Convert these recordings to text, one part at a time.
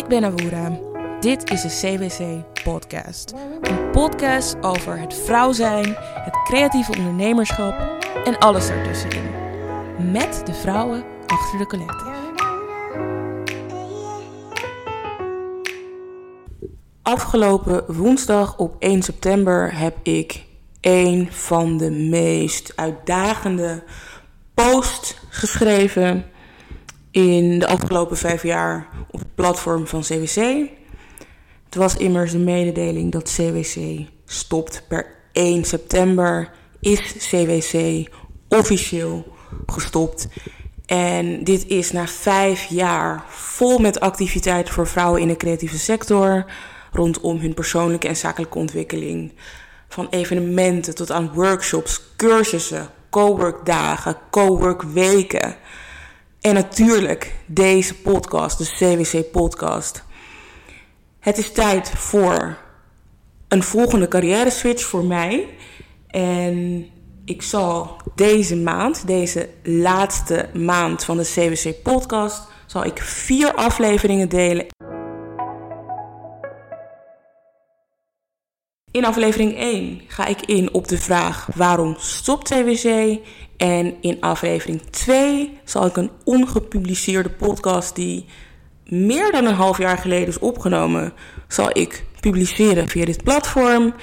Ik ben Awoera. Dit is de CWC Podcast. Een podcast over het vrouw zijn, het creatieve ondernemerschap en alles ertussenin. Met de vrouwen achter de collective. Afgelopen woensdag op 1 september heb ik een van de meest uitdagende posts geschreven in de afgelopen vijf jaar platform van CWC. Het was immers de mededeling dat CWC stopt per 1 september. Is CWC officieel gestopt. En dit is na vijf jaar vol met activiteiten voor vrouwen in de creatieve sector. Rondom hun persoonlijke en zakelijke ontwikkeling. Van evenementen tot aan workshops, cursussen, coworkdagen, coworkweken. En natuurlijk deze podcast, de CWC podcast. Het is tijd voor een volgende carrière switch voor mij. En ik zal deze maand, deze laatste maand van de CWC podcast, zal ik vier afleveringen delen. In aflevering 1 ga ik in op de vraag waarom stopt CWC? En in aflevering 2 zal ik een ongepubliceerde podcast die meer dan een half jaar geleden is opgenomen, zal ik publiceren via dit platform.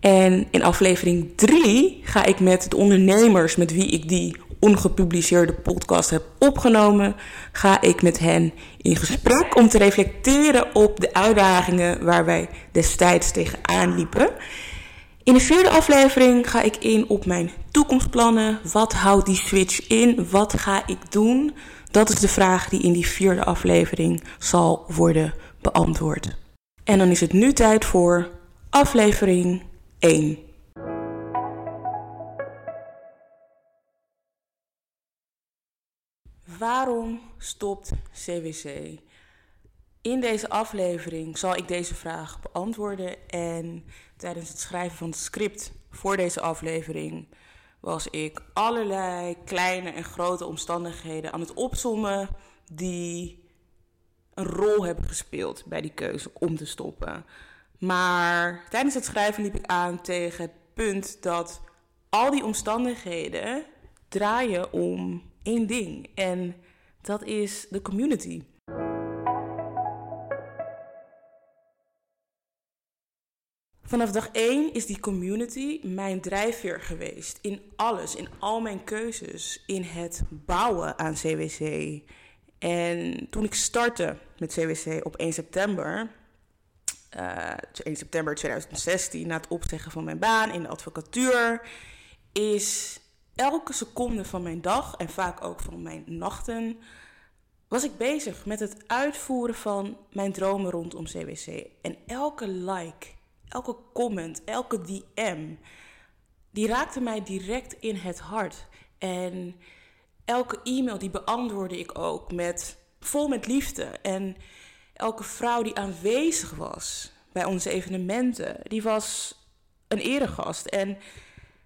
En in aflevering 3 ga ik met de ondernemers met wie ik die ongepubliceerde podcast heb opgenomen, ga ik met hen in gesprek om te reflecteren op de uitdagingen waar wij destijds tegenaan liepen. In de vierde aflevering ga ik in op mijn toekomstplannen. Wat houdt die switch in? Wat ga ik doen? Dat is de vraag die in die vierde aflevering zal worden beantwoord. En dan is het nu tijd voor aflevering 1. Waarom stopt CWC? In deze aflevering zal ik deze vraag beantwoorden en tijdens het schrijven van het script voor deze aflevering was ik allerlei kleine en grote omstandigheden aan het opzommen die een rol hebben gespeeld bij die keuze om te stoppen. Maar tijdens het schrijven liep ik aan tegen het punt dat al die omstandigheden draaien om één ding. En dat is de community. Vanaf dag 1 is die community mijn drijfveer geweest. In alles, in al mijn keuzes. In het bouwen aan CWC. En toen ik startte met CWC op 1 september. Uh, 1 september 2016, na het opzeggen van mijn baan in de advocatuur. Is elke seconde van mijn dag en vaak ook van mijn nachten. Was ik bezig met het uitvoeren van mijn dromen rondom CWC. En elke like elke comment, elke DM, die raakte mij direct in het hart. En elke e-mail die beantwoordde ik ook met vol met liefde. En elke vrouw die aanwezig was bij onze evenementen, die was een eregast. En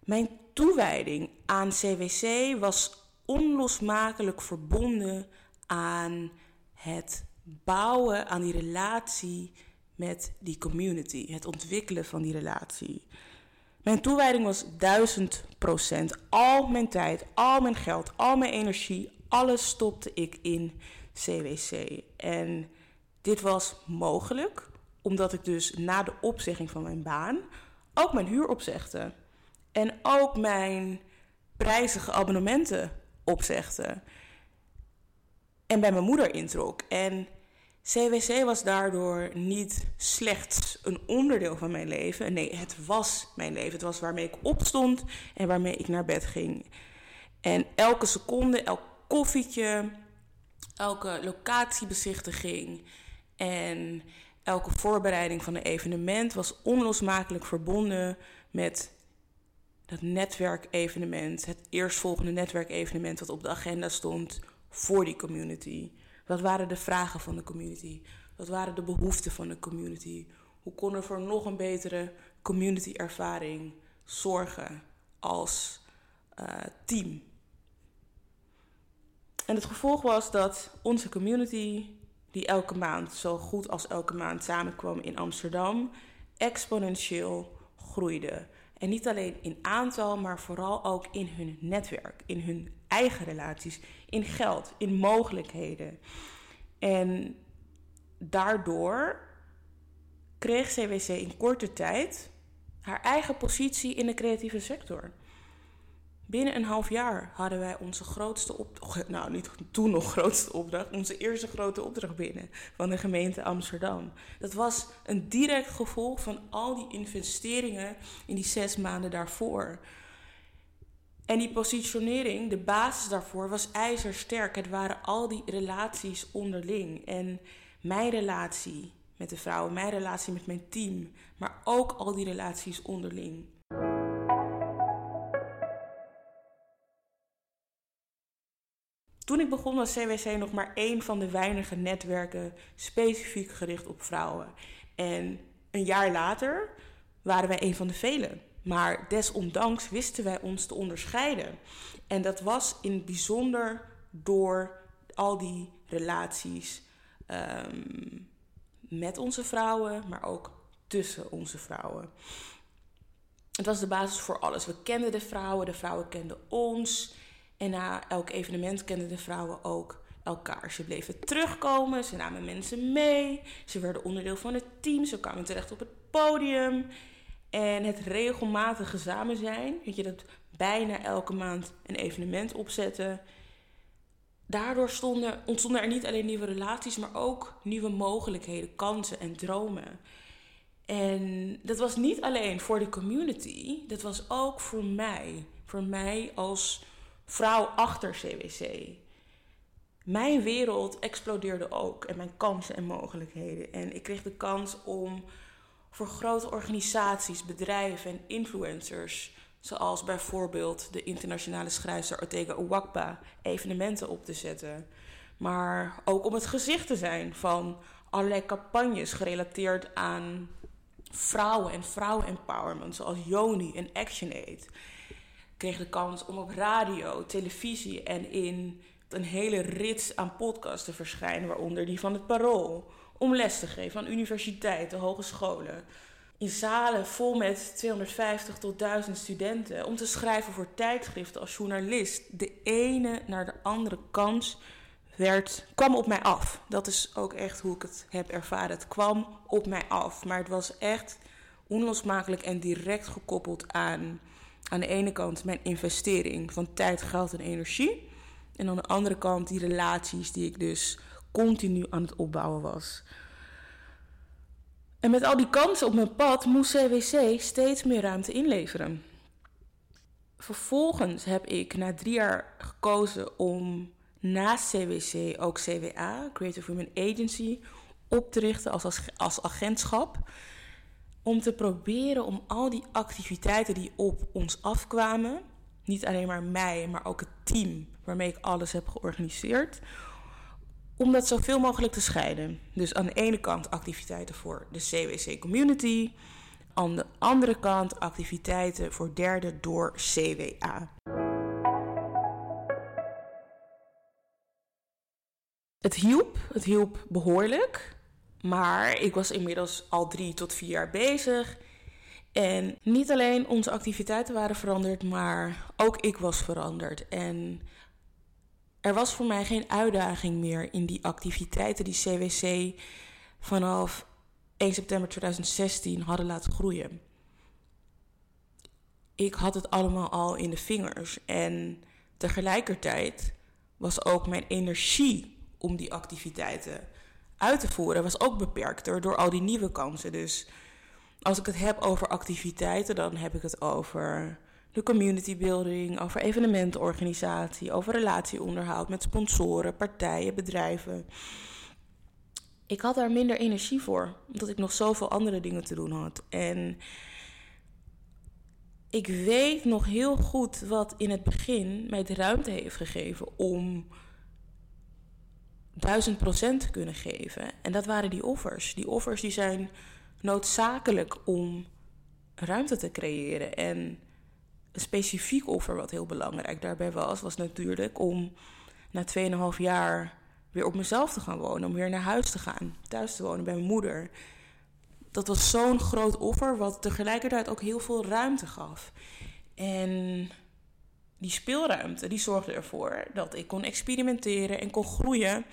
mijn toewijding aan CWC was onlosmakelijk verbonden aan het bouwen, aan die relatie met die community, het ontwikkelen van die relatie. Mijn toewijding was duizend procent. Al mijn tijd, al mijn geld, al mijn energie, alles stopte ik in CWC. En dit was mogelijk omdat ik dus na de opzegging van mijn baan ook mijn huur opzegde. En ook mijn prijzige abonnementen opzegde. En bij mijn moeder introk. En CWC was daardoor niet slechts een onderdeel van mijn leven. Nee, het was mijn leven. Het was waarmee ik opstond en waarmee ik naar bed ging. En elke seconde, elk koffietje, elke locatiebezichtiging en elke voorbereiding van een evenement was onlosmakelijk verbonden met dat netwerkevenement, het eerstvolgende netwerkevenement dat op de agenda stond voor die community. Wat waren de vragen van de community? Wat waren de behoeften van de community? Hoe kon er voor nog een betere community-ervaring zorgen als uh, team? En het gevolg was dat onze community die elke maand, zo goed als elke maand samenkwam in Amsterdam, exponentieel groeide. En niet alleen in aantal, maar vooral ook in hun netwerk, in hun eigen relaties, in geld, in mogelijkheden. En daardoor kreeg CWC in korte tijd haar eigen positie in de creatieve sector. Binnen een half jaar hadden wij onze grootste opdracht, nou niet toen nog grootste opdracht, onze eerste grote opdracht binnen van de gemeente Amsterdam. Dat was een direct gevolg van al die investeringen in die zes maanden daarvoor. En die positionering, de basis daarvoor, was ijzersterk. Het waren al die relaties onderling. En mijn relatie met de vrouwen, mijn relatie met mijn team, maar ook al die relaties onderling. Toen ik begon was CWC nog maar één van de weinige netwerken specifiek gericht op vrouwen. En een jaar later waren wij een van de velen. Maar desondanks wisten wij ons te onderscheiden. En dat was in het bijzonder door al die relaties ehm, met onze vrouwen, maar ook tussen onze vrouwen. Het was de basis voor alles. We kenden de vrouwen, de vrouwen kenden ons. En na elk evenement kenden de vrouwen ook elkaar. Ze bleven terugkomen, ze namen mensen mee, ze werden onderdeel van het team, ze kwamen terecht op het podium. En het regelmatige samen zijn, weet je, dat bijna elke maand een evenement opzetten. Daardoor stonden, ontstonden er niet alleen nieuwe relaties, maar ook nieuwe mogelijkheden, kansen en dromen. En dat was niet alleen voor de community, dat was ook voor mij. Voor mij als vrouw achter CWC. Mijn wereld explodeerde ook en mijn kansen en mogelijkheden. En ik kreeg de kans om voor grote organisaties, bedrijven en influencers, zoals bijvoorbeeld de internationale schrijfster Ortega Uwakba, evenementen op te zetten. Maar ook om het gezicht te zijn van allerlei campagnes gerelateerd aan vrouwen en vrouwen-empowerment, zoals Yoni en ActionAid kreeg de kans om op radio, televisie en in een hele rits aan podcasts te verschijnen, waaronder die van het Parool. Om les te geven aan universiteiten, hogescholen. In zalen vol met 250 tot 1000 studenten. Om te schrijven voor tijdschriften als journalist. De ene naar de andere kans werd, kwam op mij af. Dat is ook echt hoe ik het heb ervaren. Het kwam op mij af. Maar het was echt onlosmakelijk en direct gekoppeld aan aan de ene kant mijn investering van tijd, geld en energie. En aan de andere kant die relaties die ik dus continu aan het opbouwen was. En met al die kansen op mijn pad moest CWC steeds meer ruimte inleveren. Vervolgens heb ik na drie jaar gekozen om naast CWC ook CWA, Creative Women Agency, op te richten als, als, als agentschap. Om te proberen om al die activiteiten die op ons afkwamen, niet alleen maar mij, maar ook het team waarmee ik alles heb georganiseerd, om dat zoveel mogelijk te scheiden. Dus aan de ene kant activiteiten voor de CWC community, aan de andere kant activiteiten voor derden door CWA. Het hielp, het hielp behoorlijk. Maar ik was inmiddels al drie tot vier jaar bezig. En niet alleen onze activiteiten waren veranderd, maar ook ik was veranderd. En er was voor mij geen uitdaging meer in die activiteiten die CWC vanaf 1 september 2016 hadden laten groeien. Ik had het allemaal al in de vingers en tegelijkertijd was ook mijn energie om die activiteiten uit te voeren was ook beperkter door al die nieuwe kansen. Dus als ik het heb over activiteiten, dan heb ik het over de community building, over evenementenorganisatie, over relatieonderhoud met sponsoren, partijen, bedrijven. Ik had daar minder energie voor, omdat ik nog zoveel andere dingen te doen had. En ik weet nog heel goed wat in het begin mij de ruimte heeft gegeven om duizend procent kunnen geven. En dat waren die offers. Die offers die zijn noodzakelijk om ruimte te creëren. En een specifiek offer wat heel belangrijk daarbij was, was natuurlijk om na 2,5 jaar weer op mezelf te gaan wonen, om weer naar huis te gaan, thuis te wonen bij mijn moeder. Dat was zo'n groot offer, wat tegelijkertijd ook heel veel ruimte gaf. En die speelruimte, die zorgde ervoor dat ik kon experimenteren en kon groeien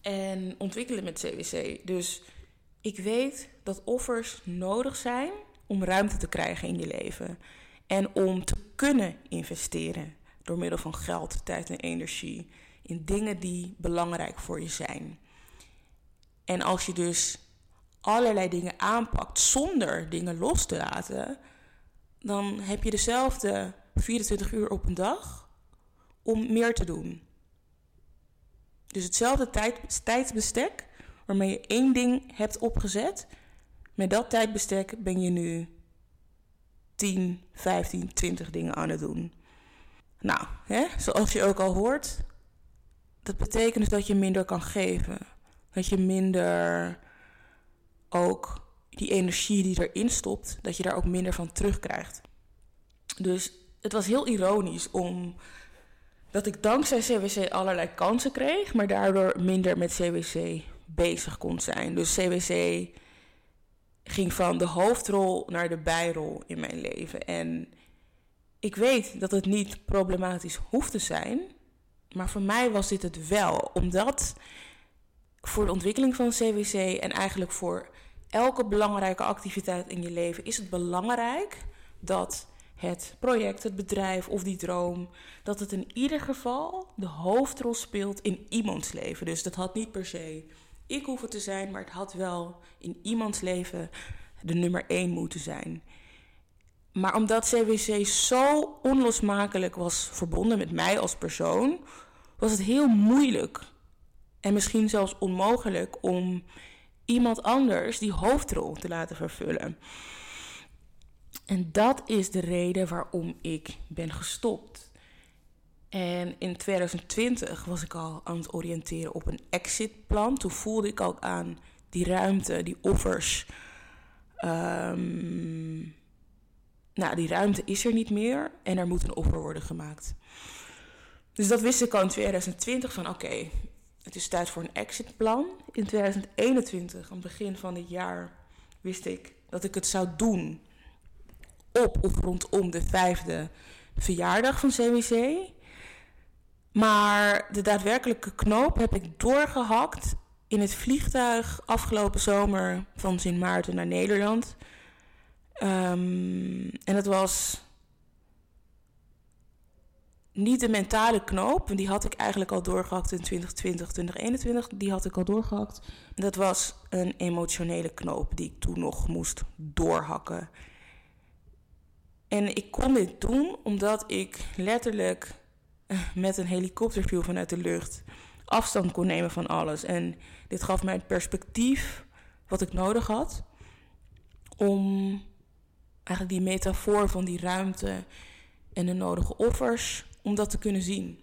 en ontwikkelen met CWC. Dus ik weet dat offers nodig zijn om ruimte te krijgen in je leven. En om te kunnen investeren door middel van geld, tijd en energie in dingen die belangrijk voor je zijn. En als je dus allerlei dingen aanpakt zonder dingen los te laten, dan heb je dezelfde 24 uur op een dag om meer te doen. Dus hetzelfde tijd, tijdsbestek waarmee je één ding hebt opgezet, met dat tijdbestek ben je nu 10, 15, 20 dingen aan het doen. Nou, hè, zoals je ook al hoort, dat betekent dus dat je minder kan geven. Dat je minder ook die energie die erin stopt, dat je daar ook minder van terugkrijgt. Dus het was heel ironisch om dat ik dankzij CWC allerlei kansen kreeg, maar daardoor minder met CWC bezig kon zijn. Dus CWC ging van de hoofdrol naar de bijrol in mijn leven. En ik weet dat het niet problematisch hoeft te zijn, maar voor mij was dit het wel, omdat voor de ontwikkeling van CWC en eigenlijk voor elke belangrijke activiteit in je leven is het belangrijk dat het project, het bedrijf of die droom, dat het in ieder geval de hoofdrol speelt in iemands leven. Dus dat had niet per se ik hoeven te zijn, maar het had wel in iemands leven de nummer één moeten zijn. Maar omdat CWC zo onlosmakelijk was verbonden met mij als persoon, was het heel moeilijk en misschien zelfs onmogelijk om iemand anders die hoofdrol te laten vervullen. En dat is de reden waarom ik ben gestopt. En in 2020 was ik al aan het oriënteren op een exitplan. Toen voelde ik ook aan die ruimte, die offers. Um, nou, die ruimte is er niet meer en er moet een offer worden gemaakt. Dus dat wist ik al in 2020 van oké, het is tijd voor een exitplan. In 2021, aan het begin van dit jaar, wist ik dat ik het zou doen op of rondom de vijfde verjaardag van CWC. Maar de daadwerkelijke knoop heb ik doorgehakt in het vliegtuig afgelopen zomer van Sint Maarten naar Nederland. Um, en het was niet de mentale knoop, die had ik eigenlijk al doorgehakt in 2020, 2021. Die had ik al doorgehakt. Dat was een emotionele knoop die ik toen nog moest doorhakken. En ik kon dit doen omdat ik letterlijk eh, met een helikopterview vanuit de lucht afstand kon nemen van alles. En dit gaf mij het perspectief wat ik nodig had om eigenlijk die metafoor van die ruimte en de nodige offers, om dat te kunnen zien.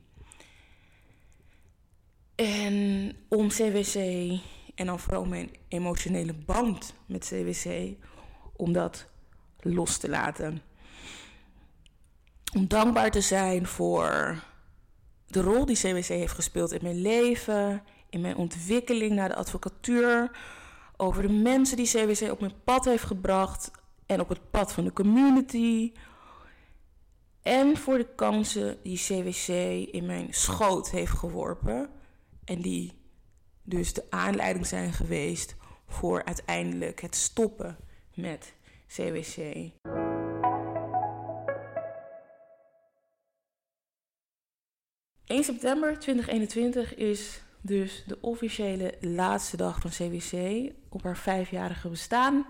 En om CWC en dan vooral mijn emotionele band met CWC, om dat los te laten. Om dankbaar te zijn voor de rol die CWC heeft gespeeld in mijn leven, in mijn ontwikkeling naar de advocatuur, over de mensen die CWC op mijn pad heeft gebracht en op het pad van de community. En voor de kansen die CWC in mijn schoot heeft geworpen. En die dus de aanleiding zijn geweest voor uiteindelijk het stoppen met CWC. September 2021 is dus de officiële laatste dag van CWC op haar vijfjarige bestaan.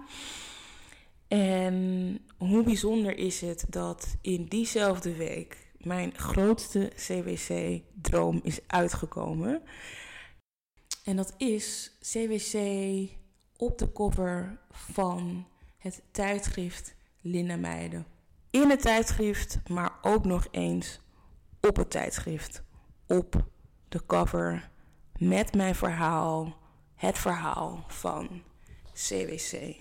En hoe bijzonder is het dat in diezelfde week mijn grootste CWC-droom is uitgekomen. En dat is CWC op de cover van het tijdschrift Linda Meiden. In het tijdschrift, maar ook nog eens op het tijdschrift. Op de cover met mijn verhaal, het verhaal van CWC.